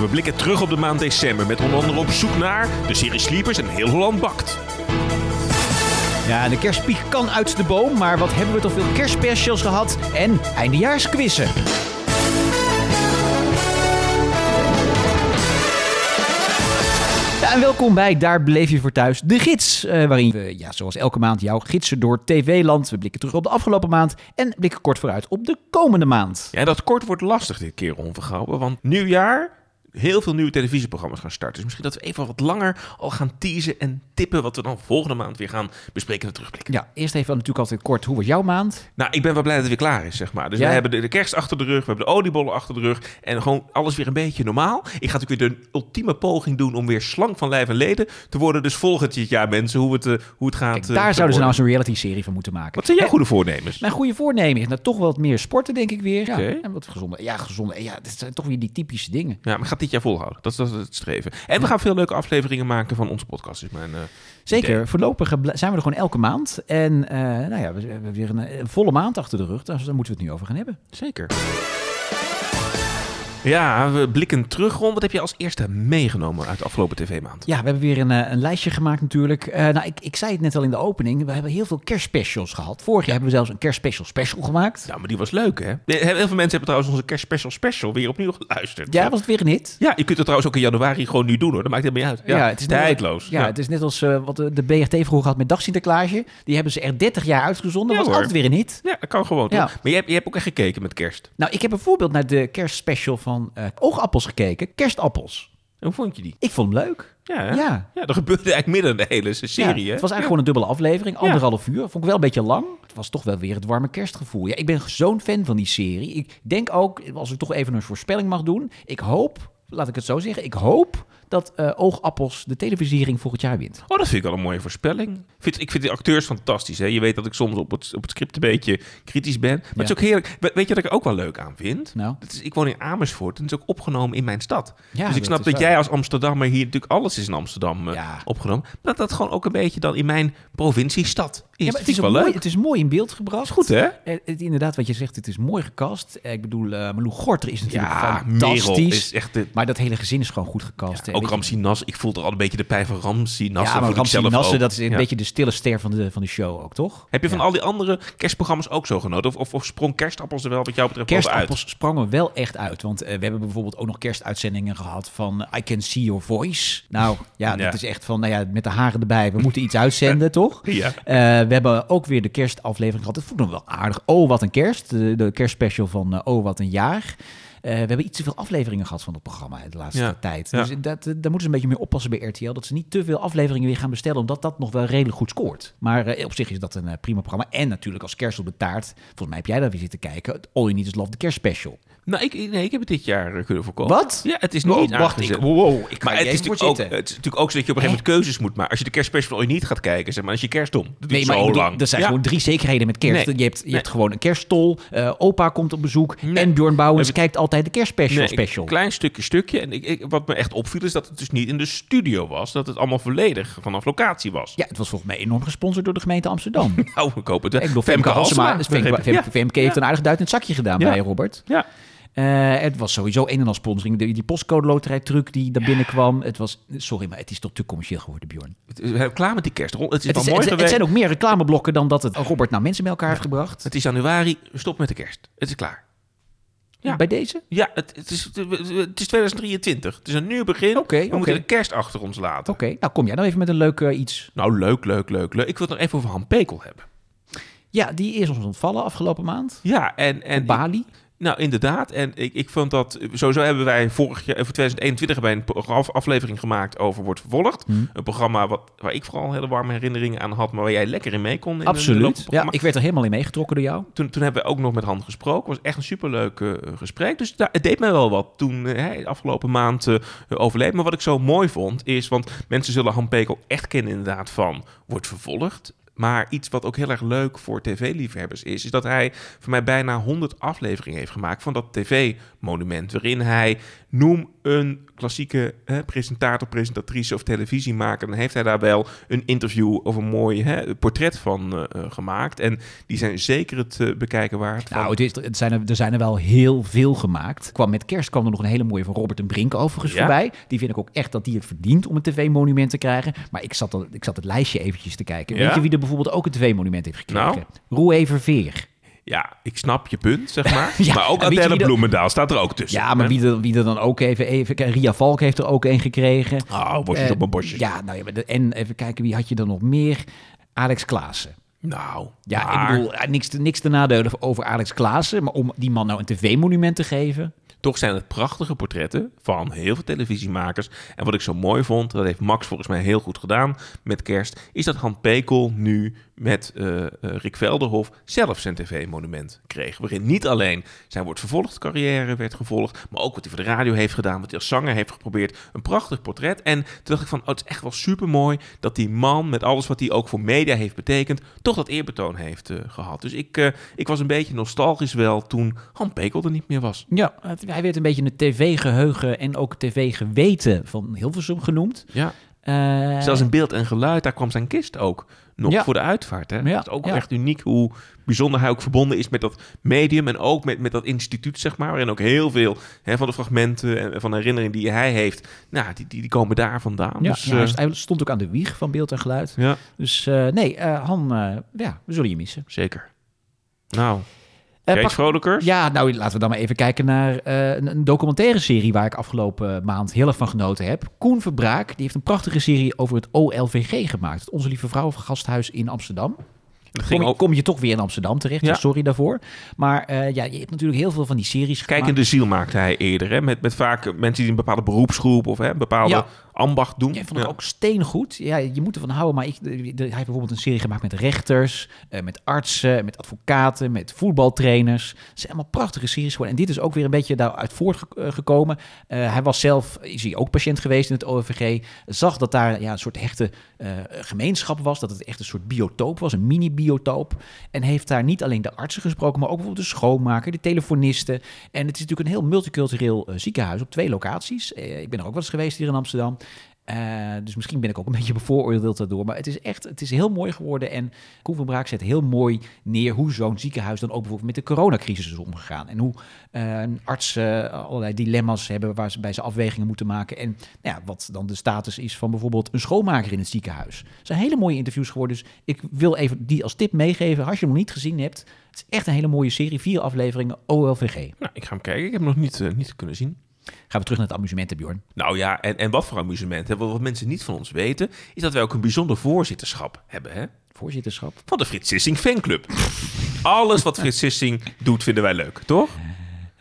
We blikken terug op de maand december met onder andere op zoek naar de serie Sleepers en Heel Holland Bakt. Ja, de kerstpiek kan uit de boom, maar wat hebben we toch veel kerstspecials gehad en eindejaarsquizzen. Ja, en welkom bij Daar Beleef Je Voor Thuis, de gids. eh, waarin we, ja, zoals elke maand, jou gidsen door TV-land. We blikken terug op de afgelopen maand en blikken kort vooruit op de komende maand. Ja, dat kort wordt lastig dit keer, Ron Vergouwen, want nieuwjaar... Heel veel nieuwe televisieprogramma's gaan starten. Dus misschien dat we even wat langer al gaan teasen en tippen... wat we dan volgende maand weer gaan bespreken en terugblikken. Ja, eerst even natuurlijk altijd kort, hoe was jouw maand? Nou, ik ben wel blij dat het weer klaar is, zeg maar. Dus Ja. we hebben de, de kerst achter de rug, we hebben de oliebollen achter de rug... en gewoon alles weer een beetje normaal. Ik ga natuurlijk weer de ultieme poging doen om weer slank van lijf en leden te worden. Dus volgend jaar, mensen, hoe het, eh, hoe het gaat Kijk, eh, daar zouden ze nou eens een reality-serie van moeten maken. Wat zijn jouw goede voornemens? Mijn goede voornemen is nou toch wel wat meer sporten, denk ik weer. Ja. En wat gezonder. Ja, gezonder. Ja, dat zijn toch weer die typische dingen. Ja, maar gaat dit jaar volhouden. Dat is, dat is het streven. En we gaan veel leuke afleveringen maken van onze podcast. Is mijn, eh, Zeker. idee. Voorlopig eh, zijn we er gewoon elke maand. En eh, nou ja, we we hebben weer een, een volle maand achter de rug. Dus daar moeten we het nu over gaan hebben. Zeker. Ja, we blikken terug, Ron. Wat heb je als eerste meegenomen uit de afgelopen tv-maand? Ja, we hebben weer een, eh, een lijstje gemaakt natuurlijk. Eh, nou, ik, ik zei het net al in de opening. We hebben heel veel kerstspecials gehad. Vorig jaar hebben we zelfs een kerstspecial special gemaakt. Ja, maar die was leuk, hè? Heel veel mensen hebben trouwens onze kerstspecial special weer opnieuw geluisterd. Ja, was het weer een hit? Ja, je kunt het trouwens ook in januari gewoon nu doen, hoor. Dat maakt helemaal niet uit. Ja, het is net- tijdloos. Ja, het is net als eh, wat de, BRT vroeger had met Dag Sinterklaasje. Die hebben ze er 30 jaar uitgezonden. Ja, was hoor. altijd weer een hit. Ja, dat kan gewoon, toch? Ja. Maar je hebt, je hebt ook echt gekeken met kerst. Nou, ik heb bijvoorbeeld naar de kerstspecial van eh, Oogappels gekeken. Kerstappels. Hoe vond je die? Ik vond hem leuk. Ja, hè? Ja. ja, dat gebeurde eigenlijk midden in de hele serie, Ja, het was eigenlijk gewoon een dubbele aflevering, anderhalf uur. Vond ik wel een beetje lang. Het was toch wel weer het warme kerstgevoel. Ja, ik ben zo'n fan van die serie. Ik denk ook, als ik toch even een voorspelling mag doen. Ik hoop, laat ik het zo zeggen, ik hoop dat eh, Oogappels de televisiering volgend jaar wint. Oh, dat vind ik wel een mooie voorspelling. Ik vind, ik vind die acteurs fantastisch. Hè? Je weet dat ik soms op het, op het script een beetje kritisch ben. Maar het is ook heerlijk. We- Weet je wat ik er ook wel leuk aan vind? Nou? Dat is, ik woon in Amersfoort en het is ook opgenomen in mijn stad. Ja, dus ik snap dat jij als Amsterdammer hier natuurlijk alles is in Amsterdam eh, Ja. opgenomen. Maar dat dat gewoon ook een beetje dan in mijn provinciestad is. Ja, maar het, is wel mooi, leuk. het is mooi in beeld gebracht. is goed, hè? Eh, het, inderdaad, wat je zegt, het is mooi gecast. Eh, ik bedoel, eh Malou Gorter is natuurlijk Ja, fantastisch. Merel is echt de... Maar dat hele gezin is gewoon goed gecast. Ook Nas. Ik voel er al een beetje de pijn van Ramsey Nas. Ja, maar ook. dat is een Ja. beetje de stille ster van de, van de show ook, toch? Heb je van al die andere kerstprogramma's ook zo genoten? Of, of, of sprong kerstappels er wel wat jou betreft wel uit? Kerstappels sprangen wel echt uit. Want eh, we hebben bijvoorbeeld ook nog kerstuitzendingen gehad van I Can See Your Voice. Nou ja, dat is echt van, nou ja, met de haren erbij. We moeten iets uitzenden, toch? Ja. Eh, we hebben ook weer de kerstaflevering gehad. Dat vond ik nog wel aardig. Oh, wat een kerst. De, de kerstspecial van eh, Oh, wat een jaar. Eh, we hebben iets te veel afleveringen gehad van het programma de laatste Ja. tijd. Dus dat, eh, daar moeten ze een beetje mee oppassen bij RTL. Dat ze niet te veel afleveringen weer gaan bestellen. Omdat dat nog wel redelijk goed scoort. Maar eh, op zich is dat een prima programma. En natuurlijk als kerst op de taart. Volgens mij heb jij daar weer zitten kijken. All Need Is Love, de kerstspecial. Nou, ik, nee, ik heb het dit jaar kunnen voorkomen. Wat? Ja, het is niet Oh, eens wacht, ik- wow, ik maar het is, natuurlijk ook, het is natuurlijk ook zo dat je op een gegeven moment keuzes moet maken. Als je de kerstspecial ooit niet gaat kijken, zeg maar, als je kerstdom. Dat Nee, maar zo bedoel, lang. er zijn Ja. gewoon drie zekerheden met kerst. Nee. Je, hebt, je Nee. hebt gewoon een kerststol. eh, opa komt op bezoek. Nee. En Bjorn Bouwens kijkt altijd de kerstspecial. Nee, special. Een klein stukje, stukje. En ik, ik, wat me echt opviel is dat het dus niet in de studio was. Dat het allemaal volledig vanaf locatie was. Ja, het was volgens mij enorm gesponsord door de gemeente Amsterdam. Nou, ik hoop het. hè. Ik bedoel, Femke Halsema, Femke, ik. Femke, Femke heeft een aardig duit in het zakje gedaan bij Robert. Ja. Eh, het was sowieso een en al sponsoring. Die, die postcode loterij truc die daar binnenkwam. Het was, sorry, maar het is toch te commercieel geworden, Bjorn. Met die kerst. Het is Het, is, mooi het, zijn ook meer reclameblokken dan dat het Robert nou mensen bij elkaar heeft gebracht. Het is januari. Stop met de kerst. Het is klaar. Ja. Bij deze? Ja, het, het, is, het is 2023. Het is een nieuw begin. Oké, We moeten de kerst achter ons laten. Oké, nou kom jij dan even met een leuk eh, iets. Nou, leuk, leuk, leuk, leuk. Ik wil het nog even over Han Pekel hebben. Ja, die is ons ontvallen afgelopen maand. Ja, en... en Op Bali. Nou, inderdaad. En ik, ik vond dat... Sowieso hebben wij vorig jaar, voor 2021, hebben wij een aflevering gemaakt over Wordt Vervolgd. Hmm. Een programma wat, waar ik vooral hele warme herinneringen aan had, maar waar jij lekker in mee kon. In Absoluut. Ja, ik werd er helemaal in meegetrokken door jou. toen, toen hebben we ook nog met Han gesproken. Het was echt een superleuk eh, gesprek. Dus daar, het deed mij wel wat toen eh, hij afgelopen maand eh, overleed. Maar wat ik zo mooi vond is, want mensen zullen Han Pekel echt kennen inderdaad van Wordt Vervolgd. Maar iets wat ook heel erg leuk voor tv-liefhebbers is, is dat hij voor mij bijna 100 afleveringen heeft gemaakt van dat tv-monument. Waarin hij noem een klassieke hè, presentator, presentatrice of televisiemaker. Dan heeft hij daar wel een interview of een mooi hè, portret van uh, gemaakt. En die zijn zeker het uh, bekijken waard. Nou, het, is, het zijn er, er zijn er wel heel veel gemaakt. Kwam met kerst kwam er nog een hele mooie van Robert en Brink overigens ja? voorbij. Die vind ik ook echt dat die het verdient om een tv-monument te krijgen. Maar ik zat, al, ik zat het lijstje eventjes te kijken. Ja? Weet je wie er bijvoorbeeld ook een tv-monument heeft gekregen? Nou? Roe Verveer. Ja, ik snap je punt, zeg maar. ja, maar ook Adele Bloemendaal staat er ook tussen. Ja, maar wie er, wie er dan ook even, even... Ria Valk heeft er ook een gekregen. Oh, bosjes uh, op een bosje. Ja, nou ja, en even kijken, wie had je dan nog meer? Alex Klaassen. Nou, ja, maar... ik bedoel, niks, niks te nadelen over Alex Klaassen, maar om die man nou een tv-monument te geven... Toch zijn het prachtige portretten van heel veel televisiemakers. En wat ik zo mooi vond, dat heeft Max volgens mij heel goed gedaan met kerst, is dat Han Pekel nu met uh, Rick Velderhof zelf zijn tv-monument kreeg. Waarin niet alleen zijn wordt vervolgd carrière werd gevolgd, maar ook wat hij voor de radio heeft gedaan, wat hij als zanger heeft geprobeerd. Een prachtig portret. En toen dacht ik van, oh, het is echt wel super mooi dat die man met alles wat hij ook voor media heeft betekend, toch dat eerbetoon heeft uh, gehad. Dus ik, uh, ik was een beetje nostalgisch wel toen Han Pekel er niet meer was. Ja, hij werd een beetje een tv-geheugen en ook tv-geweten van Hilversum genoemd. Ja. Zelfs in beeld en geluid, daar kwam zijn kist ook nog voor de uitvaart. Hè? Ja. Dat is ook echt uniek hoe bijzonder hij ook verbonden is met dat medium en ook met, met dat instituut, zeg maar. Waarin ook heel veel hè, van de fragmenten en van de herinneringen die hij heeft, nou, die, die, die komen daar vandaan. Ja, dus, uh, hij stond ook aan de wieg van beeld en geluid. Ja. Dus uh, nee, uh, Han, ja, we zullen je missen. Zeker. Nou, pak, vrolijkers? Ja, nou laten we dan maar even kijken naar uh, een, documentaire serie waar ik afgelopen maand heel erg van genoten heb. Koen Verbraak, die heeft een prachtige serie over het OLVG gemaakt. Het Onze Lieve Vrouw Gasthuis in Amsterdam. Kom ook... kom je, toch weer in Amsterdam terecht. Ja. Sorry daarvoor. Maar uh, ja, je hebt natuurlijk heel veel van die series Kijk in de ziel maakte hij eerder. Hè? Met, met vaak mensen die een bepaalde beroepsgroep of hè, bepaalde ja ambacht doen. Ja, ik vond het ook steengoed. Ja, je moet ervan houden. Maar ik, hij heeft bijvoorbeeld een serie gemaakt met rechters, uh, met artsen, met advocaten, met voetbaltrainers. Het zijn allemaal prachtige series geworden. En dit is ook weer een beetje daaruit voortgekomen. Uh, hij was zelf, is hij ook patiënt geweest in het OVG. Zag dat daar ja, een soort hechte uh, gemeenschap was. Dat het echt een soort biotoop was, een mini-biotoop. En heeft daar niet alleen de artsen gesproken, maar ook bijvoorbeeld de schoonmaker, de telefonisten. En het is natuurlijk een heel multicultureel ziekenhuis op twee locaties. ik ben er ook wel eens geweest hier in Amsterdam. Uh, dus misschien ben ik ook een beetje bevooroordeeld daardoor. Maar het is echt, het is heel mooi geworden. En Koen van Braak zet heel mooi neer hoe zo'n ziekenhuis dan ook bijvoorbeeld met de coronacrisis is omgegaan. En hoe uh, een arts uh, allerlei dilemma's hebben waar ze bij ze afwegingen moeten maken. En nou ja, wat dan de status is van bijvoorbeeld een schoonmaker in het ziekenhuis. Het zijn hele mooie interviews geworden. Dus ik wil even die als tip meegeven. Als je hem nog niet gezien hebt, het is echt een hele mooie serie. Vier afleveringen OLVG. Nou, ik ga hem kijken. Ik heb hem nog niet, niet kunnen zien. Gaan we terug naar het amusement, Bjorn. Nou ja, en, en wat voor amusement? Wat mensen niet van ons weten, is dat wij ook een bijzonder voorzitterschap hebben. Hè? Voorzitterschap? Van de Frits Sissing fanclub. Alles wat Frits Sissing doet, vinden wij leuk, toch?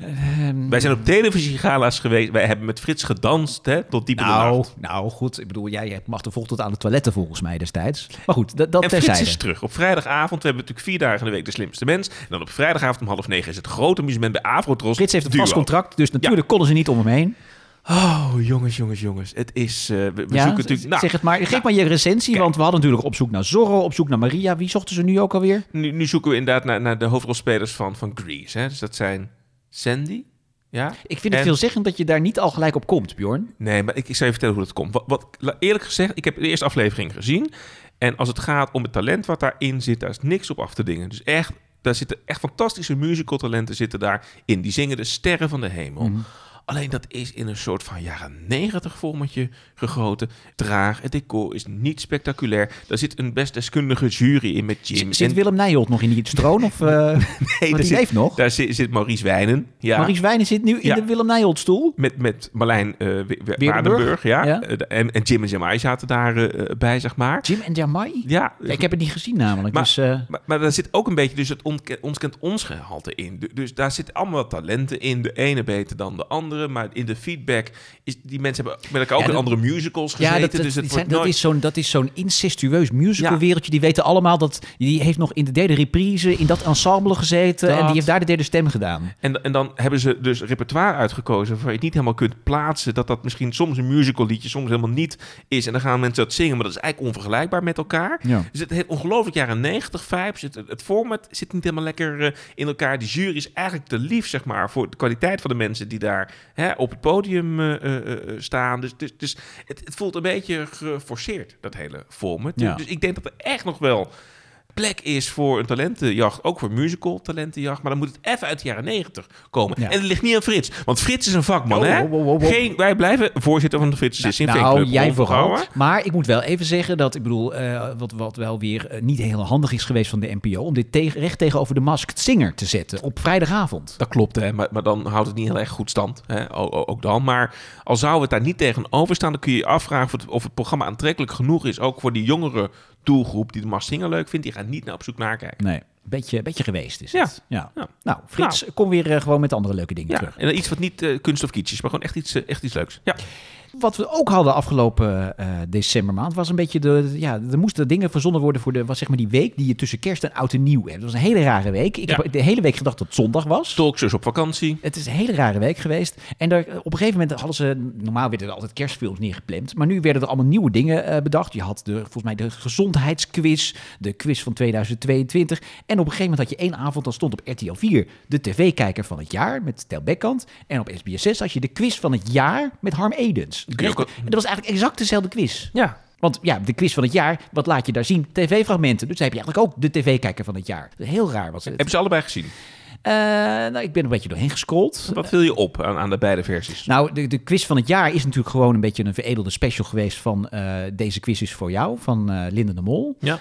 Um, wij zijn op televisiegala's geweest. Wij hebben met Frits gedanst hè, tot diep in nou, de nacht. Nou, goed. Ik bedoel, jij mag er vol tot aan de toiletten volgens mij destijds. Maar goed, dat, dat en Frits is terug. Op vrijdagavond, we hebben natuurlijk vier dagen in de week de slimste mens. En dan op vrijdagavond om half negen is het grote amusement bij Avrotros. Frits heeft een vast contract, dus natuurlijk ja. konden ze niet om hem heen. Oh, jongens, jongens, jongens. Het is. Uh, we, we ja, zoeken natuurlijk. Nou, zeg het maar. Geef nou, maar je recensie, kijk. want we hadden natuurlijk op zoek naar Zorro, op zoek naar Maria. Wie zochten ze nu ook alweer? Nu, nu zoeken we inderdaad naar, naar de hoofdrolspelers van, van Grease. Hè? Dus dat zijn Sandy, ja? Ik vind het en... veelzeggend dat je daar niet al gelijk op komt, Bjorn. Nee, maar ik, ik zal je vertellen hoe dat komt. Wat, wat, eerlijk gezegd, ik heb de eerste aflevering gezien. En als het gaat om het talent wat daarin zit, daar is niks op af te dingen. Dus echt, daar zitten echt fantastische musical talenten zitten daarin. Die zingen de sterren van de hemel. Mm -hmm. Alleen dat is in een soort van jaren 90 vormetje gegoten. Traag, het decor is niet spectaculair. Daar zit een best deskundige jury in met Jim. Zit Willem Nijholt nog in die stroon? Of, uh, nee, die zit, heeft nog. Daar zit, zit Maurice Wijnen. Ja. Maurice Wijnen zit nu in ja. de Willem Nijholt stoel. Met, met Marlijn uh, Waardenburg. Ja. ja. Uh, en, en Jim en Jamai zaten daarbij, bij, zeg maar. Jim en Jamai? Ja. Ik heb het niet gezien namelijk. Maar, dus, maar, maar, daar zit ook een beetje dus het ons kent ons gehalte in. Dus daar zitten allemaal talenten in. De ene beter dan de andere. Maar in de feedback is die mensen hebben met elkaar ook Ja, in andere musicals gezeten. Ja, dat, dat, dus het zijn- dat nooit... is zo'n dat is zo'n incestueus musicalwereldje. Die weten allemaal dat... Die heeft nog in de derde reprise in dat ensemble gezeten. En die heeft daar de derde stem gedaan. En, en dan hebben ze dus repertoire uitgekozen waar je het niet helemaal kunt plaatsen. Dat dat misschien soms een musical liedje, soms helemaal niet is. En dan gaan mensen dat zingen, maar dat is eigenlijk onvergelijkbaar met elkaar. Ja. Dus het heeft ongelooflijk jaren 90 vibes. Het, het format zit niet helemaal lekker eh, in elkaar. Die jury is eigenlijk te lief, zeg maar, voor de kwaliteit van de mensen die daar hè, op het podium eh, eh, eh, staan. Dus, dus, dus het, het voelt een beetje geforceerd, dat hele format. Ja. Dus ik denk dat er echt nog wel plek is voor een talentenjacht, ook voor musical talentenjacht. Maar dan moet het even uit de jaren 90 komen. Ja. En het ligt niet aan Frits, want Frits is een vakman, Oh, hè? oh, oh. Geen, wij blijven voorzitter van de Frits nou, Fanclub. jij vooral. Maar ik moet wel even zeggen dat, ik bedoel, eh, wat, wat wel weer eh, niet heel handig is geweest van de NPO... om dit tegen, recht tegenover de Masked Singer te zetten op vrijdagavond. Dat klopt, hè? Maar, maar dan houdt het niet heel erg goed stand. Hè? Ook dan. Maar al zou het daar niet tegenover staan, dan kun je je afvragen of het, of het programma aantrekkelijk genoeg is. Ook voor die jongere doelgroep die de Mars Singer leuk vindt. Die gaat niet naar op zoek naar kijken. Nee, beetje, beetje geweest is Ja. het. Ja. Ja. Nou, Frits, kom weer eh, gewoon met andere leuke dingen Ja, terug. en iets wat niet eh, kunst of kitsch is, maar gewoon echt iets, eh, echt iets leuks. Ja. Wat we ook hadden afgelopen eh, decembermaand was een beetje de. Ja, er moesten dingen verzonnen worden voor de. Was zeg maar die week die je tussen kerst en oud en nieuw hebt. Dat was een hele rare week. Ik Ja. heb de hele week gedacht dat het zondag was. Talkzus op vakantie. Het is een hele rare week geweest. En daar, op een gegeven moment hadden ze... Normaal werden er altijd kerstfilms neergepland. Maar nu werden er allemaal nieuwe dingen eh, bedacht. Je had de, volgens mij de gezondheidsquiz. De quiz van 2022. En op een gegeven moment had je één avond... dan stond op RTL 4 de tv-kijker van het jaar met Tel Bekkant. En op SBS 6 had je de quiz van het jaar met Harm Edens. Ook- En dat was eigenlijk exact dezelfde quiz. Ja. Want ja, de quiz van het jaar, wat laat je daar zien? TV-fragmenten. Dus dan heb je eigenlijk ook de tv-kijker van het jaar. Heel raar was het. Hebben ze allebei gezien? Eh, nou, ik ben een beetje doorheen gescrolld. Wat viel je op aan, aan de beide versies? Nou, de, de quiz van het jaar is natuurlijk gewoon een beetje een veredelde special geweest van eh, deze quiz is voor jou, van eh Linda de Mol. Ja.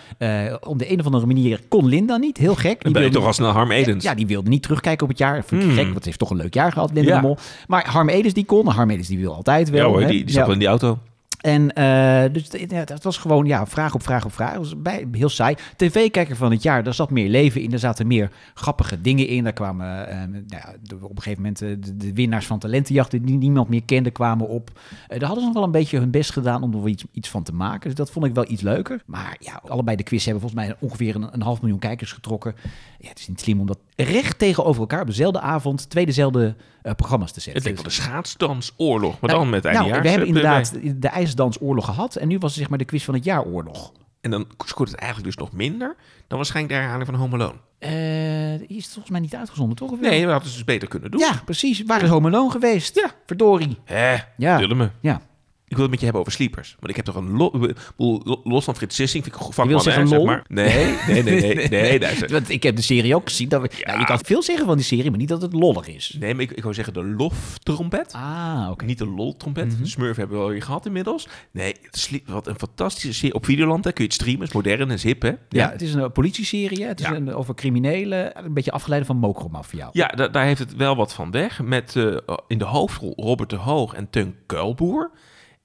Op de een of andere manier kon Linda niet, heel gek. Dan ben je toch al snel Harm Edens. Ja, die wilde niet terugkijken op het jaar. Vind ik Hmm. gek, want het heeft toch een leuk jaar gehad, Linda Ja. de Mol. Maar Harm Edens die kon, Harm Edens die wil altijd wel. Ja hoor, die, die zat Ja. in die auto. En eh, dus het- het was gewoon ja, vraag op vraag op vraag. Het was bij, heel saai. TV-kijker van het jaar, daar zat meer leven in. Er zaten meer grappige dingen in. Daar kwamen eh, nou ja, op een gegeven moment eh, de, de winnaars van talentenjachten die niemand meer kende, kwamen op. Daar hadden ze nog wel een beetje hun best gedaan om er iets, van te maken. Dus dat vond ik wel iets leuker. Maar ja, allebei de quiz hebben volgens mij ongeveer een, een half miljoen kijkers getrokken. Ja, het is niet slim om dat recht tegenover elkaar op dezelfde avond twee dezelfde eh, programma's te zetten. Het leek wel Dus- de schaatsdansoorlog, maar nou, dan met nou, eindejaars. we hebben inderdaad de ijsdansoorlog gehad. En nu was het zeg maar de quiz van het jaar oorlog. En dan scoort het eigenlijk dus nog minder dan waarschijnlijk de herhaling van Home Alone. Eh, die is volgens mij niet uitgezonden, toch? Nee, we hadden het dus beter kunnen doen. Ja, precies. Waar is Home Alone geweest? Ja. Verdorie. Hè, Ja. me. Ja. Ik wil het met je hebben over sleepers. Want ik heb toch een lo- los van Frits Sissing, vind ik een Je wil zeggen zeg maar. Nee, nee, nee, nee, nee, daar is- Want ik heb de serie ook gezien. Dat we, nou, je kan veel zeggen van die serie, maar niet dat het lollig is. Nee, maar ik, ik wou zeggen de loftrompet. Ah, oké. Niet de lol-trompet. De Smurf hebben we al gehad inmiddels. Nee, het wat een fantastische serie. Op Videoland hè, kun je het streamen. is modern en is hip, hè? Ja, het is een politieserie. hè. Het is Ja. een, over criminelen. Een beetje afgeleid van Mokromafia. Ja, da- daar heeft het wel wat van weg. Met eh, in de hoofdrol Robert de Hoog en Teun Kuilboer.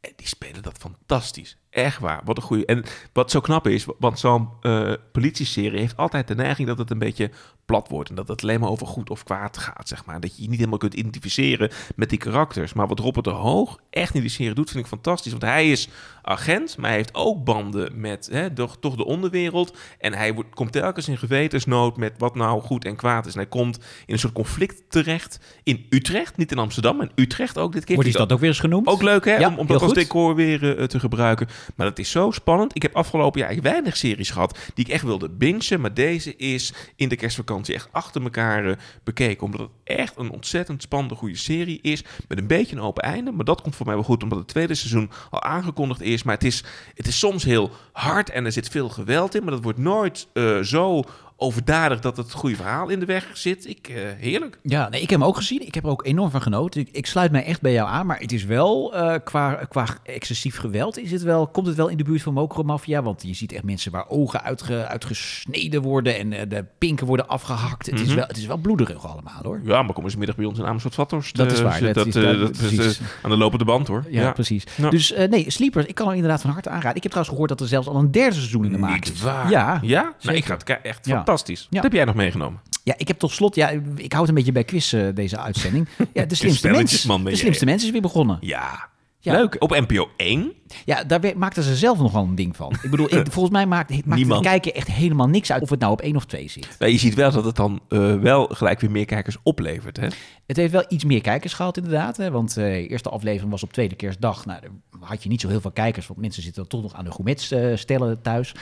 En die spelen dat fantastisch. Echt waar. Wat een goede. En wat zo knap is, want zo'n eh politieserie heeft altijd de neiging dat het een beetje plat wordt. En dat het alleen maar over goed of kwaad gaat, zeg maar. Dat je je niet helemaal kunt identificeren met die karakters. Maar wat Robert de Hoog echt in die serie doet, vind ik fantastisch. Want hij is agent, maar hij heeft ook banden met hè, toch, toch de onderwereld. En hij wordt, komt telkens in gewetensnood met wat nou goed en kwaad is. En hij komt in een soort conflict terecht in Utrecht. Niet in Amsterdam, maar in Utrecht ook dit keer. Wordt die ik stad ook weer eens genoemd? ook leuk, hè? Ja, om, dat als decor weer eh, te gebruiken. Maar dat is zo spannend. Ik heb afgelopen jaar eigenlijk weinig series gehad die ik echt wilde bingen. Maar deze is in de kerstvakantie echt achter elkaar eh, bekeken. Omdat het echt een ontzettend spannende, goede serie is. Met een beetje een open einde. Maar dat komt voor mij wel goed, omdat het tweede seizoen al aangekondigd is. Maar het is, het is soms heel hard en er zit veel geweld in. Maar dat wordt nooit eh, zo overdadig dat het goede verhaal in de weg zit. Ik, eh, heerlijk. Ja, nee, ik heb hem ook gezien. Ik heb er ook enorm van genoten. Ik, ik sluit mij echt bij jou aan. Maar het is wel, eh, qua, qua excessief geweld, is het wel, komt het wel in de buurt van Mokromafia. Want je ziet echt mensen waar ogen uitge, uitgesneden worden en eh, de pinken worden afgehakt. Het, is Mhm. wel, het is wel bloederig allemaal, hoor. Ja, maar kom eens middag bij ons in Amersfoort Vathorst. Dat is waar, dat Dat, is- dat- dat is precies. aan de lopende band, hoor. Ja, precies. Ja. Dus nee, Sleepers, ik kan hem inderdaad van harte aanraden. Ik heb trouwens gehoord dat er zelfs al een derde seizoen in de maak is. Niet waar. Ja, Ja? Nou, ik ga het. Echt Ja. Fantastisch. Wat heb jij nog meegenomen? Ja, ik heb tot slot, ja, ik houd een beetje bij quiz eh, deze uitzending. Ja, de slimste mens. De slimste mens is weer begonnen. Ja. Ja. Leuk. Op NPO 1. Ja, daar maakten ze zelf nog wel een ding van. Ik bedoel, ik, volgens mij maakt, maakt het kijken echt helemaal niks uit of het nou op één of twee zit. Nou, je ziet wel dat het dan eh, wel gelijk weer meer kijkers oplevert. Hè? Het heeft wel iets meer kijkers gehad inderdaad. Hè, want eh, de eerste aflevering was op tweede kerstdag. Nou, daar had je niet zo heel veel kijkers. Want mensen zitten toch nog aan de gourmets eh, stellen thuis.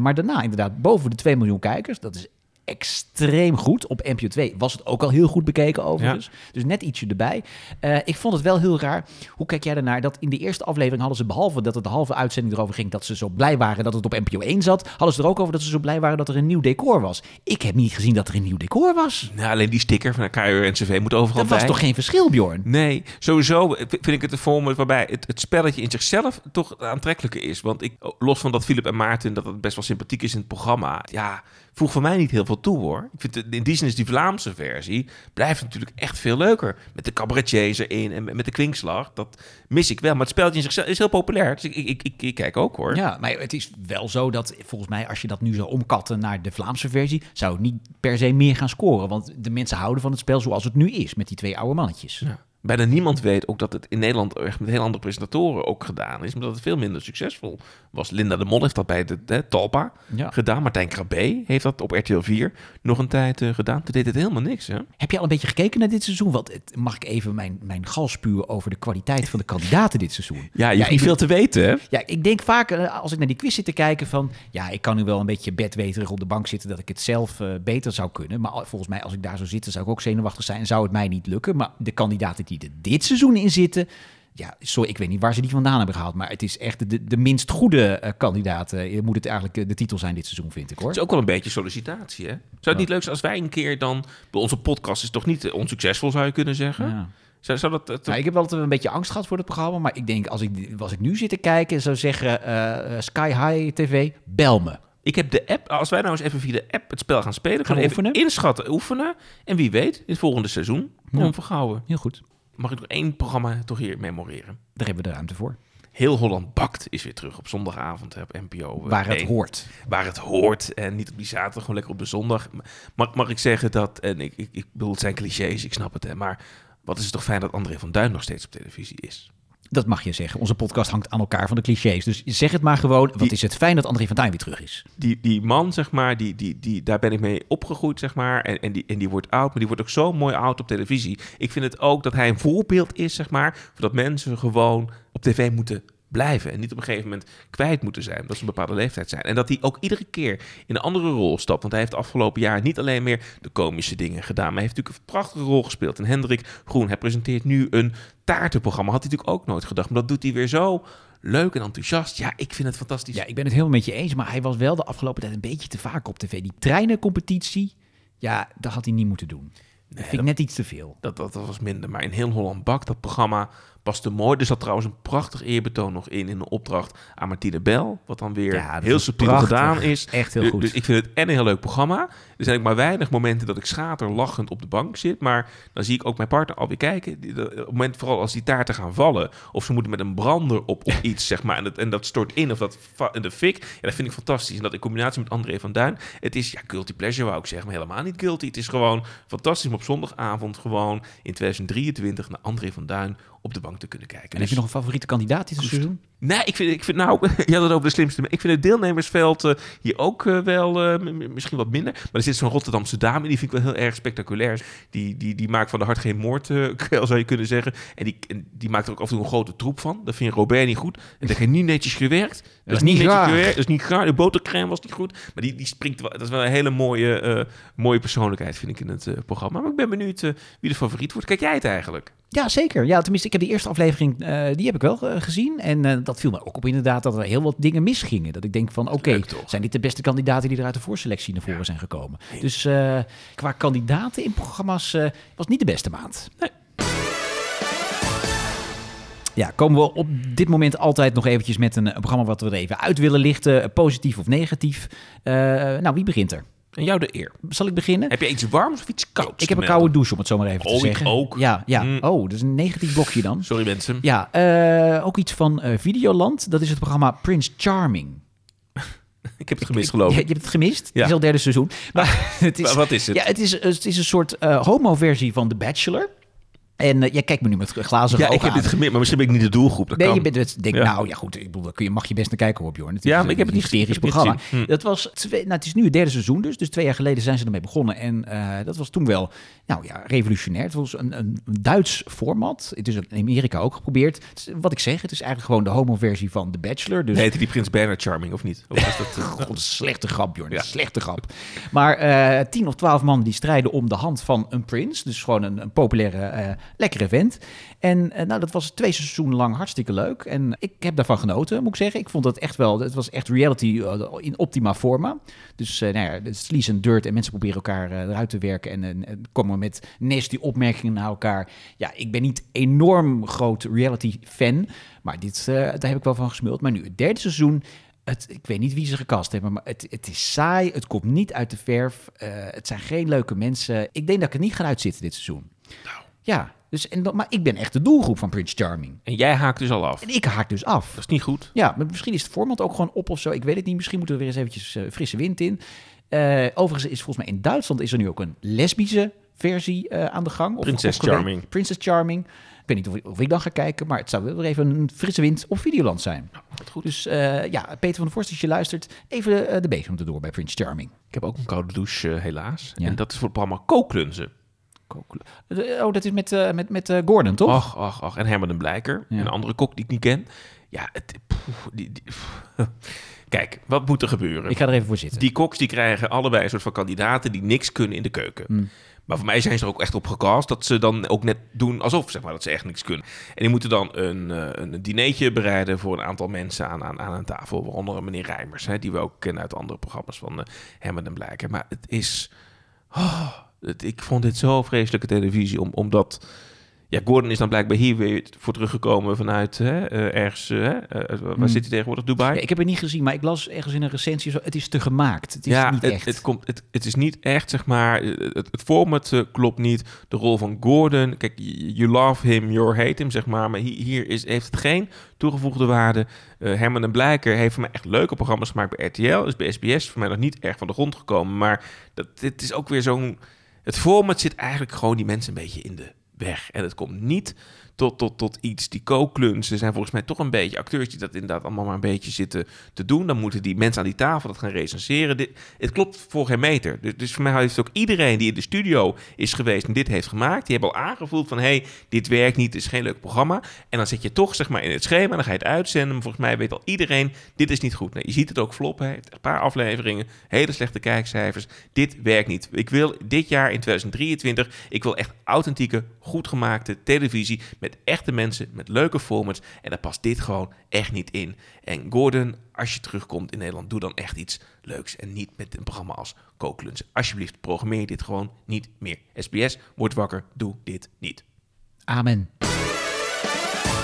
Maar daarna inderdaad boven de 2 miljoen kijkers. Dat is extreem goed. Op NPO 2 was het ook al heel goed bekeken overigens. Dus net ietsje erbij. Eh, ik vond het wel heel raar. Hoe kijk jij ernaar? Dat in de eerste aflevering hadden ze, behalve dat het de halve uitzending erover ging... dat ze zo blij waren dat het op NPO 1 zat... hadden ze er ook over dat ze zo blij waren dat er een nieuw decor was. Ik heb niet gezien dat er een nieuw decor was. Nou, alleen die sticker van de KUR en CV moet overal Dat was toch geen verschil, Bjorn? Nee, sowieso vind ik het een format waarbij het, het spelletje in zichzelf toch aantrekkelijker is. Want ik, los van dat Philip en Maarten, dat het best wel sympathiek is in het programma. Ja, voeg voor mij niet heel veel toe hoor. Ik vind het, in die zin is die Vlaamse versie blijft natuurlijk echt veel leuker. Met de cabaretiers erin en met de kwinkslag. Dat mis ik wel. Maar het spelletje in zichzelf is heel populair. Dus ik, ik, ik, ik, ik kijk ook hoor. Ja, maar het is wel zo dat volgens mij als je dat nu zou omkatten naar de Vlaamse versie, zou het niet per se meer gaan scoren. Want de mensen houden van het spel zoals het nu is, met die twee oude mannetjes. Ja. Bijna niemand weet ook dat het in Nederland echt met heel andere presentatoren ook gedaan is. Maar dat het veel minder succesvol was. Linda de Mol heeft dat bij de, de Talpa Ja. gedaan. Martijn Krabbe heeft dat op RTL 4 nog een tijd eh, gedaan. Toen deed het helemaal niks. Hè? Heb je al een beetje gekeken naar dit seizoen? Want het, mag ik even mijn, mijn gal spuwen over de kwaliteit van de kandidaten dit seizoen? Ja, je ik niet veel te weten. Hè? Ja, ik denk vaak eh, als ik naar die quiz zit te kijken van... ja, ik kan nu wel een beetje bedweterig op de bank zitten... dat ik het zelf eh, beter zou kunnen. Maar volgens mij, als ik daar zou zitten, zou ik ook zenuwachtig zijn... en zou het mij niet lukken. Maar de kandidaten die er dit seizoen in zitten... ja, sorry, ik weet niet waar ze die vandaan hebben gehaald... maar het is echt de, de minst goede eh, kandidaat. eh, moet het eigenlijk eh, de titel zijn dit seizoen, vind ik, hoor. Het is ook wel een beetje sollicitatie. Hè? Zou het niet leuk zijn als wij een keer dan... Bij onze podcast is toch niet onsuccesvol, zou je kunnen zeggen? Ja. Zou, zou dat... dat- Nou, ik heb altijd een beetje angst gehad voor het programma... maar ik denk, als ik, als ik nu zit te kijken... zou zeggen, Sky High TV, bel me. Ik heb de app, als wij nou eens even via de app het spel gaan spelen, Gaan we even oefenen? inschatten, oefenen. En wie weet, in het volgende seizoen, Ja. Ron Vergouwen. Heel goed, Mag ik nog één programma toch hier memoreren? daar hebben we de ruimte voor. Heel Holland Bakt is weer terug op zondagavond op NPO. Waar het 1. hoort. Waar het hoort en niet op die zaterdag, gewoon lekker op de zondag. Mag, mag ik zeggen dat, en ik, ik, ik bedoel, het zijn clichés, ik snap het, hè, maar wat is het toch fijn dat André van Duin nog steeds op televisie is. Dat mag je zeggen. Onze podcast hangt aan elkaar van de clichés. Dus zeg het maar gewoon. Wat Die- is het fijn dat André van Duin weer terug is. Die, die man, zeg maar, die, die, die, daar ben ik mee opgegroeid, zeg maar. En, en, die, en die wordt oud, maar die wordt ook zo mooi oud op televisie. Ik vind het ook dat hij een voorbeeld is, zeg maar, dat mensen gewoon op tv moeten blijven. En niet op een gegeven moment kwijt moeten zijn, dat ze een bepaalde leeftijd zijn. En dat hij ook iedere keer in een andere rol stapt. Want hij heeft afgelopen jaar niet alleen meer de komische dingen gedaan, maar hij heeft natuurlijk een prachtige rol gespeeld. En Hendrik Groen, hij presenteert nu een taartenprogramma. Had hij natuurlijk ook nooit gedacht, maar dat doet hij weer zo leuk en enthousiast. Ja, ik vind het fantastisch. Ja, ik ben het helemaal met je eens. Maar hij was wel de afgelopen tijd een beetje te vaak op tv. Die treinencompetitie, ja, dat had hij niet moeten doen. Dat vind ik net iets te veel. Dat, dat, dat was minder. Maar in heel Holland Bak, dat programma paste mooi. Er zat trouwens een prachtig eerbetoon nog in, in een opdracht aan Martine Bel. Wat dan weer Ja, heel subtiel prachtig. gedaan is. Echt heel Dus- goed. Dus ik vind het en een heel leuk programma. Er zijn ook maar weinig momenten dat ik schaterlachend op de bank zit. Maar dan zie ik ook mijn partner alweer kijken. De- Op het moment, vooral als die taarten gaan vallen. Of ze moeten met een brander op, op iets, zeg maar. En dat, en dat stort in of dat in de fik. Ja, dat vind ik fantastisch. En dat in combinatie met André van Duin. Het is, ja, guilty pleasure wou ik zeggen. Maar helemaal niet guilty. Het is gewoon fantastisch om op zondagavond gewoon in 2023 naar André van Duin op de bank te kunnen kijken. En heb je nog een favoriete kandidaat dit seizoen? Nee, ik vind, ik vind nou, je had het over de slimste. Ik vind het deelnemersveld eh, hier ook eh, wel eh, misschien wat minder. Maar er zit zo'n Rotterdamse dame, die vind ik wel heel erg spectaculair. Die, die, die maakt van de hart geen moord, zou je kunnen zeggen. En die, en die maakt er ook af en toe een grote troep van. Dat vind Robert niet goed. En dat heeft niet netjes gewerkt. Dat, is niet netjes gewerkt. Dat is niet gaar. De botercrème was niet goed. Maar die, die springt wel. Dat is wel een hele mooie, mooie persoonlijkheid, vind ik, in het programma. Maar ik ben benieuwd wie de favoriet wordt. Kijk jij het eigenlijk? Ja, zeker. Ja, tenminste, ik heb die eerste aflevering, die heb ik wel gezien. En eh, dat viel me ook op inderdaad dat er heel wat dingen misgingen. Dat ik denk van, oké, zijn dit de beste kandidaten die er uit de voorselectie naar voren zijn gekomen? Dus eh, qua kandidaten in programma's eh, was het niet de beste maand. Nee. Ja, komen we op dit moment altijd nog eventjes met een, programma wat we er even uit willen lichten, eh, positief of negatief. Nou, wie begint er? En jou de eer. Zal ik beginnen? Heb je iets warms of iets kouds? Ik heb een koude douche, om het zo maar even Oh, te ik zeggen. ook. Ja, ja. Mm. Oh, dat is een negatief blokje dan. Sorry mensen. Ja, eh, ook iets van eh, Videoland. Dat is het programma Prince Charming. Ik heb het gemist, geloof Je, ik. je hebt het gemist. Ja. Het is al derde seizoen. Maar het is, Maar wat is het? Ja, het is, het is een soort eh, homo-versie van The Bachelor. En eh, jij kijkt me nu met glazen Ja, ogen ik heb aan. dit gemist, maar misschien ben ik niet de doelgroep. Dat Nee, kan. je bent het. Denk, Ja. Nou ja, goed. Ik bedoel, daar kun je, mag je best naar kijken hoor, Bjorn. Het is Ja, een- maar ik heb het niet hysterisch programma. niet. Hm. Dat was twee, nou, het is nu het derde seizoen dus. Dus twee jaar geleden zijn ze ermee begonnen. En eh, dat was toen wel, nou ja, revolutionair. Het was een, een, Duits format. Het is in Amerika ook geprobeerd. Is, wat ik zeg, het is eigenlijk gewoon de homo-versie van The Bachelor. Dus Heette die Prins Bernard Charming, of niet? Of is dat, eh, God, een slechte grap. Ja. Een slechte grap. Maar eh tien of twaalf man die strijden om de hand van een prins. Dus gewoon een, een populaire, eh, lekkere vent. En eh, nou, dat was twee seizoenen lang hartstikke leuk. En ik heb daarvan genoten, moet ik zeggen. Ik vond het echt wel, het was echt reality eh, in optima forma. Dus eh nou ja, sleaze en dirt en mensen proberen elkaar eruit te werken. En, en, en komen met nasty opmerkingen naar elkaar. Ja, ik ben niet enorm groot reality fan. Maar dit, daar heb ik wel van gesmuld. Maar nu, het derde seizoen. Het, ik weet niet wie ze gecast hebben, maar het, het is saai. Het komt niet uit de verf. het zijn geen leuke mensen. Ik denk dat ik er niet ga uitzitten dit seizoen. Ja, dus, en, dat- maar ik ben echt de doelgroep van Prince Charming. En jij haakt dus al af. En ik haak dus af. Dat is niet goed. Ja, maar misschien is het format ook gewoon op of zo. Ik weet het niet. Misschien moeten we weer eens eventjes eh, frisse wind in. Eh, overigens is volgens mij in Duitsland is er nu ook een lesbische versie eh, aan de gang. Of, Princess of Charming. Princess Charming. Ik weet niet of, ik- of ik dan ga kijken, maar het zou wel weer even een frisse wind op Videoland zijn. Wat goed. Dus ja, Peter van der Vorst, als je luistert, even de bezem erdoor bij Prince Charming. Ik heb ook een koude douche, helaas. Ja. En dat is voor het programma Kooklunzen. Eh, Oh, dat is met, eh, met, met eh, Gordon, toch? Ach, ach, ach. En Herman den Blijker. Ja. Een andere kok die ik niet ken. Ja, het... poeh, die, die- Kijk, wat moet er gebeuren? Ik ga er even voor zitten. Die koks die krijgen allebei een soort van kandidaten die niks kunnen in de keuken. Hmm. Maar voor mij zijn ze er ook echt op gecast dat ze dan ook net doen alsof zeg maar, dat ze echt niks kunnen. En die moeten dan een, een dinertje bereiden voor een aantal mensen aan, aan, aan een tafel. Waaronder meneer Rijmers, hè, die we ook kennen uit andere programma's van uh, Herman en Blijker. Maar het is... oh, het, ik vond dit zo vreselijke televisie, om, omdat... Ja, Gordon is dan blijkbaar hier weer voor teruggekomen vanuit hè, eh, ergens... eh, eh, waar Hmm. zit hij tegenwoordig? Dubai? Ja, ik heb het niet gezien, maar ik las ergens in een recensie, zo, het is te gemaakt. Het is ja, niet het, echt. Het, komt, het, het is niet echt, zeg maar, het, het format klopt niet. De rol van Gordon, kijk, you love him, you hate him, zeg maar. Maar hier, hier is, heeft het geen toegevoegde waarde. Herman en Blijker heeft voor mij echt leuke programma's gemaakt bij RTL. Is bij SBS voor mij nog niet erg van de grond gekomen. Maar dat, dit is ook weer zo'n... Het format zit eigenlijk gewoon die mensen een beetje in de weg. En het komt niet tot, tot, tot iets. Die kooklunsen zijn volgens mij toch een beetje acteurs die dat inderdaad allemaal maar een beetje zitten te doen. Dan moeten die mensen aan die tafel dat gaan recenseren. Dit, het klopt voor geen meter. Dus, dus voor mij heeft ook iedereen die in de studio is geweest en dit heeft gemaakt, die hebben al aangevoeld van hé, hey, dit werkt niet, dit is geen leuk programma. En dan zit je toch zeg maar in het schema, dan ga je het uitzenden. Maar volgens mij weet al iedereen, dit is niet goed. Je ziet het ook floppen, heeft een paar afleveringen, hele slechte kijkcijfers. Dit werkt niet. Ik wil dit jaar in 2023, ik wil echt authentieke, goed gemaakte televisie met echte mensen, met leuke formats. En daar past dit gewoon echt niet in. En Gordon, als je terugkomt in Nederland, doe dan echt iets leuks. En niet met een programma als Kooklunch. Alsjeblieft, programmeer dit gewoon niet meer. SBS, word wakker, doe dit niet. Amen.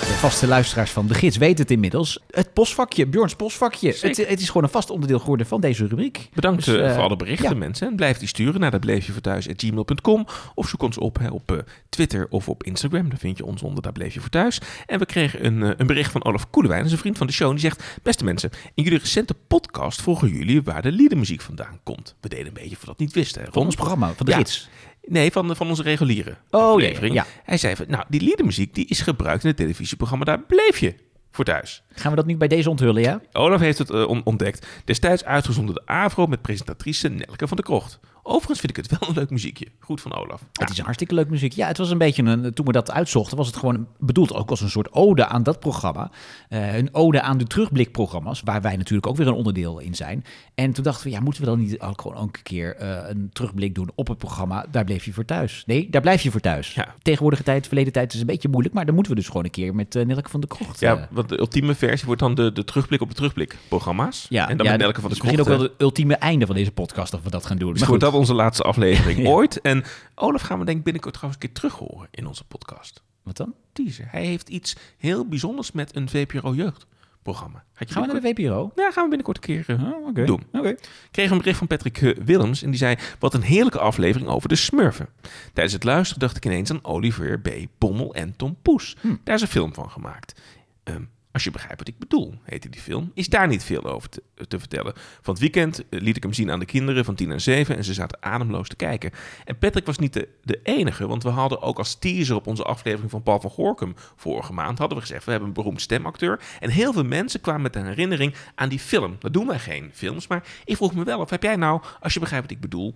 De vaste luisteraars van De Gids weten het inmiddels. Het postvakje, Bjorns postvakje. Het, het is gewoon een vast onderdeel geworden van deze rubriek. Bedankt Dus, eh, eh, voor alle berichten, ja. mensen. En blijf die sturen naar dat bleefje voor thuis gmail.com. Of zoek ons op hè, op eh, Twitter of op Instagram. Daar vind je ons onder dat bleefje voor thuis. En we kregen een, een bericht van Olaf Koelewijn, dat is een vriend van de show. Die zegt, beste mensen, in jullie recente podcast vroegen jullie waar de liedermuziek vandaan komt. We deden een beetje voor dat niet wisten. hè, Van ons programma, van De Ja. Gids. Nee, van, van onze reguliere Oh, ja, ja. Hij zei van, nou, die liedermuziek die is gebruikt in het televisieprogramma. Daar bleef je voor thuis. Gaan we dat nu bij deze onthullen, ja? Olaf heeft het eh, on- ontdekt. Destijds uitgezonden de AVRO met presentatrice Nelke van der Krocht. Overigens vind ik het wel een leuk muziekje. Goed van Olaf. Het is een hartstikke leuk muziek. Ja, het was een beetje een. Toen we dat uitzochten, was het gewoon bedoeld ook als een soort ode aan dat programma. Eh, een ode aan de terugblikprogramma's, waar wij natuurlijk ook weer een onderdeel in zijn. En toen dachten we, ja, moeten we dan niet ook gewoon ook een keer eh, een terugblik doen op het programma? Daar bleef je voor thuis. Nee, daar blijf je voor thuis. Ja. Tegenwoordige tijd, verleden tijd is een beetje moeilijk, maar dan moeten we dus gewoon een keer met eh Nelke van der Krocht. Ja, want de ultieme versie wordt dan de, de terugblik op de terugblik-programma's. ja, en dan ja, met Nelke van de dus misschien Krocht. ook wel het ultieme einde van deze podcast, dat we dat gaan doen. Maar goed. Onze laatste aflevering Ja. ooit. En Olaf gaan we denk ik binnenkort trouwens een keer terug horen in onze podcast. Wat dan? Teaser. Hij heeft iets heel bijzonders met een VPRO jeugdprogramma. Had je Gaan we naar de VPRO? Ja, gaan we binnenkort een keer eh, Oh, doen. Oké. kreeg een bericht van Patrick eh, Willems en die zei... Wat een heerlijke aflevering over de smurfen. Tijdens het luisteren dacht ik ineens aan Oliver B. Pommel en Tom Poes. Hm. Daar is een film van gemaakt. Ehm, Als je begrijpt wat ik bedoel, heette die film. Is daar niet veel over te, te vertellen. Van het weekend eh, liet ik hem zien aan de kinderen van 10 en 7 en ze zaten ademloos te kijken. En Patrick was niet de, de enige, want we hadden ook als teaser op onze aflevering van Paul van Gorkum vorige maand hadden we gezegd, we hebben een beroemd stemacteur. En heel veel mensen kwamen met een herinnering aan die film. Dat doen wij geen films, maar ik vroeg me wel of heb jij nou, als je begrijpt wat ik bedoel,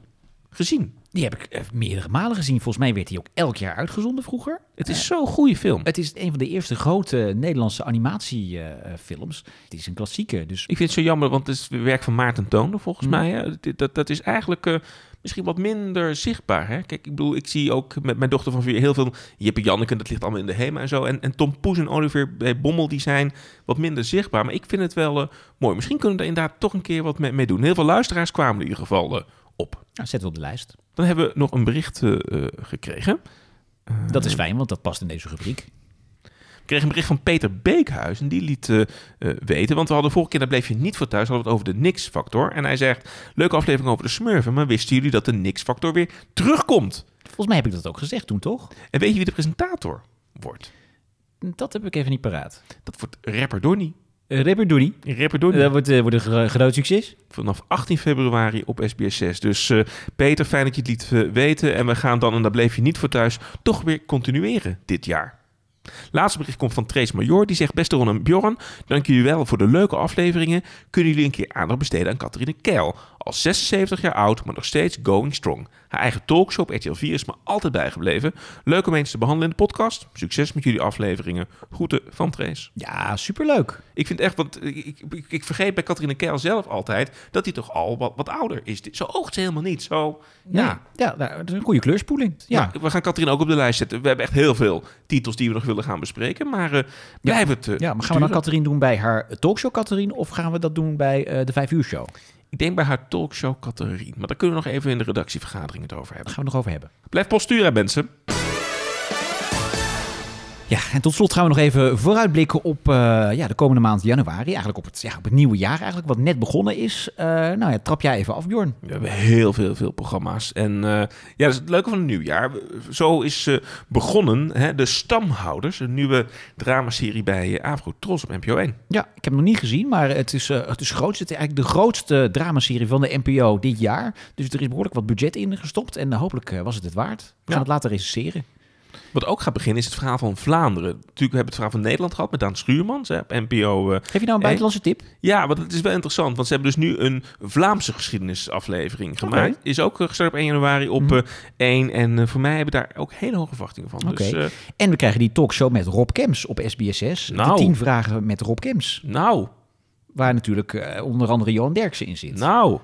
gezien? Die heb ik eh, meerdere malen gezien. Volgens mij werd hij ook elk jaar uitgezonden vroeger. Het is zo'n goede film. Het is een van de eerste grote Nederlandse animatiefilms. het is een klassieker. Dus Ik vind het zo jammer, want het is het werk van Maarten Toonder volgens Mhm. mij. Hè. Dat, dat, is eigenlijk eh, misschien wat minder zichtbaar. Hè? Kijk, ik bedoel, ik zie ook met mijn dochter van vier heel veel... Jippe Janneke, dat ligt allemaal in de HEMA en zo. En, en Tom Poes en Olivier B. Bommel, die zijn wat minder zichtbaar. Maar ik vind het wel eh, mooi. Misschien kunnen we er inderdaad toch een keer wat mee, mee doen. Heel veel luisteraars kwamen in ieder geval eh. Nou, zetten we op de lijst. Dan hebben we nog een bericht eh, eh, gekregen. Dat is fijn, want dat past in deze rubriek. Ik kreeg een bericht van Peter Beekhuis en die liet eh, eh, weten, want we hadden vorige keer, daar bleef je niet voor thuis, hadden we het over de Nix-factor. En hij zegt, leuke aflevering over de smurfen, maar wisten jullie dat de Nix-factor weer terugkomt? Volgens mij heb ik dat ook gezegd toen, toch? En weet je wie de presentator wordt? Dat heb ik even niet paraat. Dat wordt rapper Donny. Rapper Donny. Dat wordt, eh, wordt een gro- groot succes. Vanaf 18 februari op SBS 6. Dus eh, Peter, fijn dat je het liet eh, weten. En we gaan dan, en daar bleef je niet voor thuis, toch weer continueren dit jaar. Laatste bericht komt van Trace Major. Die zegt, beste Ron en Bjorn, dank jullie wel voor de leuke afleveringen. Kunnen jullie een keer aandacht besteden aan Catharine Keil? Al 76 jaar oud, maar nog steeds going strong. Haar eigen talkshow op RTL 4 is me altijd bijgebleven. Leuk om eens te behandelen in de podcast. Succes met jullie afleveringen. Groeten van Trace. Ja, superleuk. Ik vind echt, want ik, ik, ik vergeet bij Catharine Keil zelf altijd dat hij toch al wat, wat ouder is. Zo oogt ze helemaal niet. Zo, Nee. ja. Ja, nou, dat is een goede kleurspoeling. Ja. Ja. we gaan Catharine ook op de lijst zetten. We hebben echt heel veel titels die we nog willen gaan bespreken. Maar eh blijf het. Ja, maar gaan we dan Catherine doen bij haar talkshow Catherine of gaan we dat doen bij eh, de vijf uur show? Ik denk bij haar talkshow Catharine. Maar daar kunnen we nog even in de redactievergadering het over Daar hebben. gaan we het nog over hebben. Blijf post sturen, mensen. Ja, en tot slot gaan we nog even vooruitblikken op eh, ja, de komende maand januari. Eigenlijk op het, ja, op het nieuwe jaar, eigenlijk, wat net begonnen is. Eh, nou ja, trap jij even af, Bjorn. We hebben heel veel, veel programma's. En eh, ja, dat is het leuke van het nieuwjaar. Zo is begonnen hè, de Stamhouders. Een nieuwe dramaserie bij Avro Tros op NPO 1. Ja, ik heb hem nog niet gezien, maar het is, het is groot. Het is eigenlijk de grootste dramaserie van de NPO dit jaar. Dus er is behoorlijk wat budget in gestopt. En hopelijk was het het waard. We gaan Ja. het later recenseren. Wat ook gaat beginnen is het verhaal van Vlaanderen. Natuurlijk, we hebben het verhaal van Nederland gehad met Daan Schuurmans hè, op NPO. eh. Geef je nou een buitenlandse tip? ja, want het is wel interessant, want ze hebben dus nu een Vlaamse geschiedenisaflevering gemaakt. Is ook eh, gestart op 1 januari op Mhm. eh 1. En eh, voor mij hebben we daar ook hele hoge verwachtingen van. Dus, Oké. eh, En we krijgen die talkshow met Rob Kems op SBS6. Nou. De 10 vragen met Rob Kems. nou, Waar natuurlijk eh, onder andere Johan Derksen in zit. nou,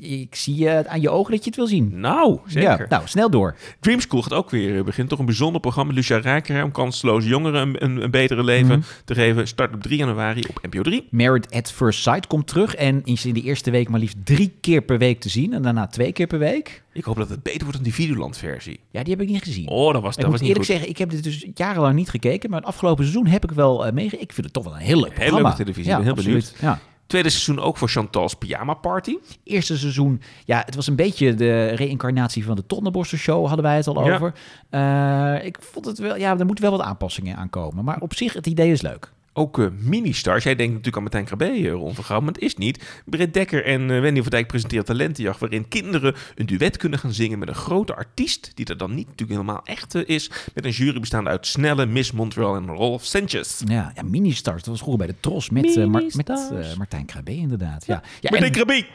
Ik zie eh, aan je ogen dat je het wil zien. nou, zeker. Ja, nou, snel door. Dream School gaat ook weer eh, beginnen. Toch een bijzonder programma. Lucia Rijker om kansloze jongeren een, een, een betere leven Mhm. te geven. Start op 3 januari op NPO 3. Married at First Sight komt terug en is in de eerste week maar liefst drie keer per week te zien. En daarna twee keer per week. Ik hoop dat het beter wordt dan die Videoland-versie. Ja, die heb ik niet gezien. Oh, dat was, ik dat moet was niet eerlijk goed. zeggen, ik heb dit dus jarenlang niet gekeken. Maar het afgelopen seizoen heb ik wel uh, meege. Ik vind het toch wel een heel leuk Heel leuke televisie, Ja, ik ben heel absoluut. Ja. Tweede seizoen ook voor Chantal's Pyjama Party. Eerste seizoen, ja, het was een beetje de reïncarnatie van de Tondenborster Show, hadden wij het al Ja. over. Eh, ik vond het wel, ja, er moeten wel wat aanpassingen aankomen. Maar op zich, het idee is leuk. Ook eh, mini-stars. Jij denkt natuurlijk aan Martijn Krabbe, uh, Ron van maar het is niet. Britt Dekker en eh, Wendy van Dijk presenteren Talentenjacht... waarin kinderen een duet kunnen gaan zingen met een grote artiest... die er dan niet natuurlijk helemaal echt is... met een jury bestaande uit Snelle, Miss Montreal en Rolf Sanchez. Ja, ja mini-stars, dat was vroeger bij de Tros met, Mar- met Mini-stars. Martijn Krabbe inderdaad. Ja. Ja, Martijn en, Krabbe!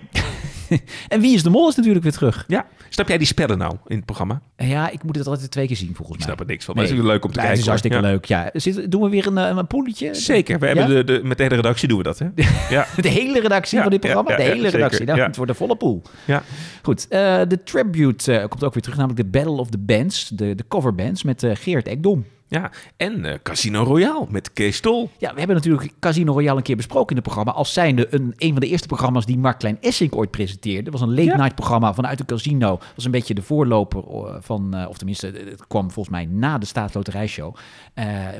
en Wie is de Mol is natuurlijk weer terug. Ja, snap jij die spellen nou in het programma? Ja, ik moet het altijd twee keer zien volgens Ik mij. snap er niks van, Nee. maar het is leuk om te Ja, kijken. Het is hartstikke hoor. Leuk, ja. Zit, doen we weer een, een poeletje? Zeker, we hebben de, de, met de hele redactie doen we dat, hè? Ja, De hele redactie van dit programma? ja, de hele redactie. Nou. Het wordt een volle pool. ja. Goed, eh, de tribute eh, komt ook weer terug, namelijk de Battle of the Bands, de, de coverbands met eh, Geert Ekdom. Ja. En eh, Casino Royale met Kees Tol. Ja, we hebben natuurlijk Casino Royale een keer besproken in het programma. Als zijnde een, een van de eerste programma's die Mark Klein Essink ooit presenteerde. Dat was een late Ja. night programma vanuit een casino. Dat was een beetje de voorloper eh, van, eh, of tenminste, het kwam volgens mij na de staatsloterijshow.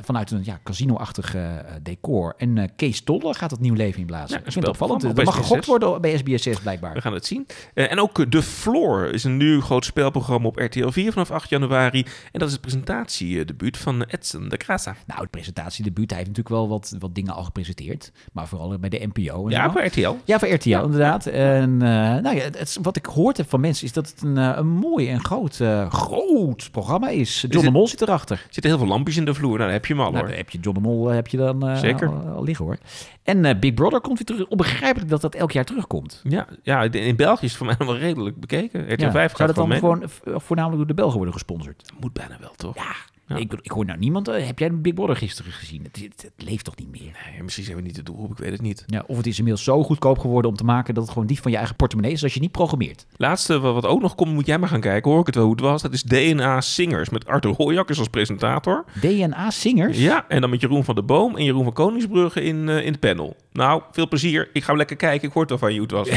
Vanuit een ja, casino-achtig decor. En Kees Toller gaat het nieuw leven inblazen. Ja, Ik vind het opvallend. op Er mag SBS6. gegokt worden bij SBS6 blijkbaar. We gaan het zien. En ook The Floor is een nieuw groot spelprogramma op RTL 4 vanaf 8 januari. En dat is het presentatiedebuut van van Edson de Casa. Nou, het presentatiedebuut, hij heeft natuurlijk wel wat, wat dingen al gepresenteerd. Maar vooral bij de NPO. En Ja, voor RTL. Ja, voor RTL inderdaad. En eh, nou ja, het, wat ik gehoord heb van mensen is dat het een, eh, een mooi en groot, eh, groot programma is. John de het- Mol zit erachter. Er zitten heel veel lampjes in de vloer. Nou, daar heb je hem al Nou, hoor. dan heb je John de Mol heb je dan Zeker. Al, al liggen hoor. En Big Brother komt weer terug. Onbegrijpelijk dat dat elk jaar terugkomt. Ja, ja, in België is het voor mij wel redelijk bekeken. RTL Ja. 5 Zou gaat dat dan gewoon mee. gewoon voornamelijk door de Belgen worden gesponsord? Moet bijna wel, toch? Ja, Ja. Ik, ik hoor nou niemand. eh, heb jij Big Brother gisteren gezien? Het, het, het leeft toch niet meer? Nee, misschien zijn we niet de doelgroep, ik weet het niet. Ja, of het is inmiddels zo goedkoop geworden om te maken dat het gewoon dief van je eigen portemonnee is als je niet programmeert. Laatste wat ook nog komt, moet jij maar gaan kijken. Hoor ik het wel hoe het was. Dat is DNA Singers met Arthur Hooijakkers als presentator. DNA Singers? Ja, en dan met Jeroen van der Boom en Jeroen van Koningsbrugge in, eh, in het panel. Nou, veel plezier. Ik ga lekker kijken. Ik hoor wel van je hoe het was.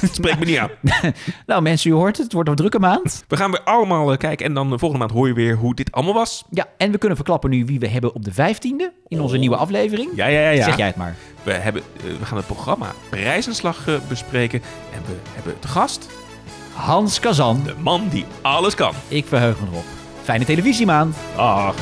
het spreekt me niet aan. Nou mensen, u hoort het. Het wordt een drukke maand. We gaan weer allemaal eh, kijken. En dan de volgende maand hoor je weer hoe dit allemaal was. Ja, en we kunnen verklappen nu wie we hebben op de 15e in onze nieuwe aflevering. Ja, ja, ja. ja. Zeg jij het maar. We, hebben, eh, we gaan het programma Prijzenslag eh, bespreken. En we hebben te gast Hans Kazan. de man die alles kan. Ik verheug me erop. Fijne televisiemaand. Dag.